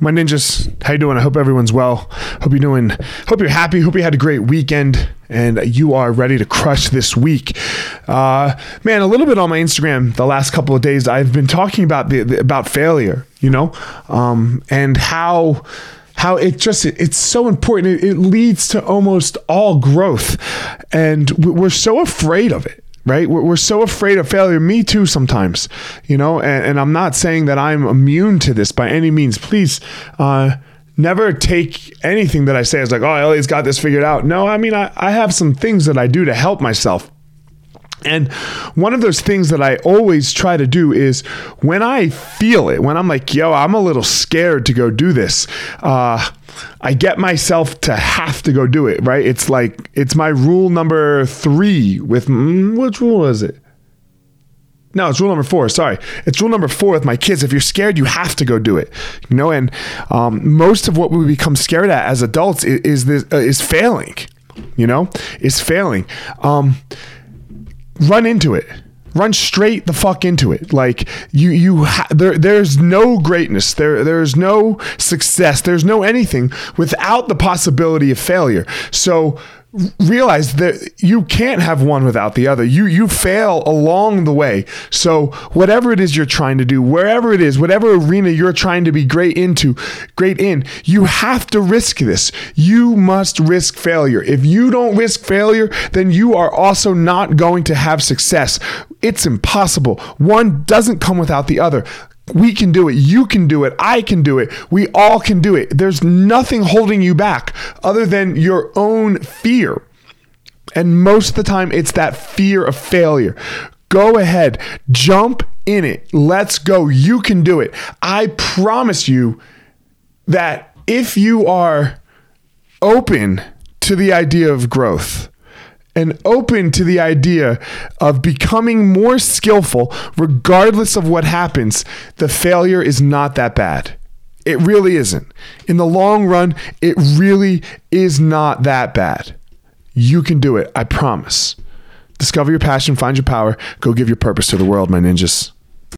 my ninjas how you doing? I hope everyone's well. Hope you're doing hope you're happy. Hope you had a great weekend and you are ready to crush this week. Uh, man a little bit on my instagram the last couple of days i've been talking about the, the about failure you know um, and how how it just it's so important. It, it leads to almost all growth. And we're so afraid of it right? We're, we're so afraid of failure. Me too, sometimes, you know, and, and I'm not saying that I'm immune to this by any means. Please, uh, never take anything that I say as like, oh, Elliott's got this figured out. No, I mean, I, I have some things that I do to help myself. And one of those things that I always try to do is when I feel it, when I'm like, yo, I'm a little scared to go do this, uh, I get myself to have to go do it, right? It's like, it's my rule number three with, mm, which rule is it? No, it's rule number four. Sorry, it's rule number four with my kids. If you're scared, you have to go do it. You know, and um, most of what we become scared at as adults is is, this, uh, is failing. You know, is failing. Um, run into it. Run straight the fuck into it. Like you you ha- there there's no greatness. There there's no success. There's no anything without the possibility of failure. So realize that you can't have one without the other. You you fail along the way. So whatever it is you're trying to do, wherever it is, whatever arena you're trying to be great into, great in, you have to risk this. You must risk failure. If you don't risk failure, then you are also not going to have success. It's impossible. One doesn't come without the other. We can do it. You can do it. I can do it. We all can do it. There's nothing holding you back other than your own fear. And most of the time, it's that fear of failure. Go ahead, jump in it. Let's go. You can do it. I promise you that if you are open to the idea of growth, and open to the idea of becoming more skillful regardless of what happens, the failure is not that bad. It really isn't. In the long run, it really is not that bad. You can do it, I promise. Discover your passion, find your power, go give your purpose to the world, my ninjas.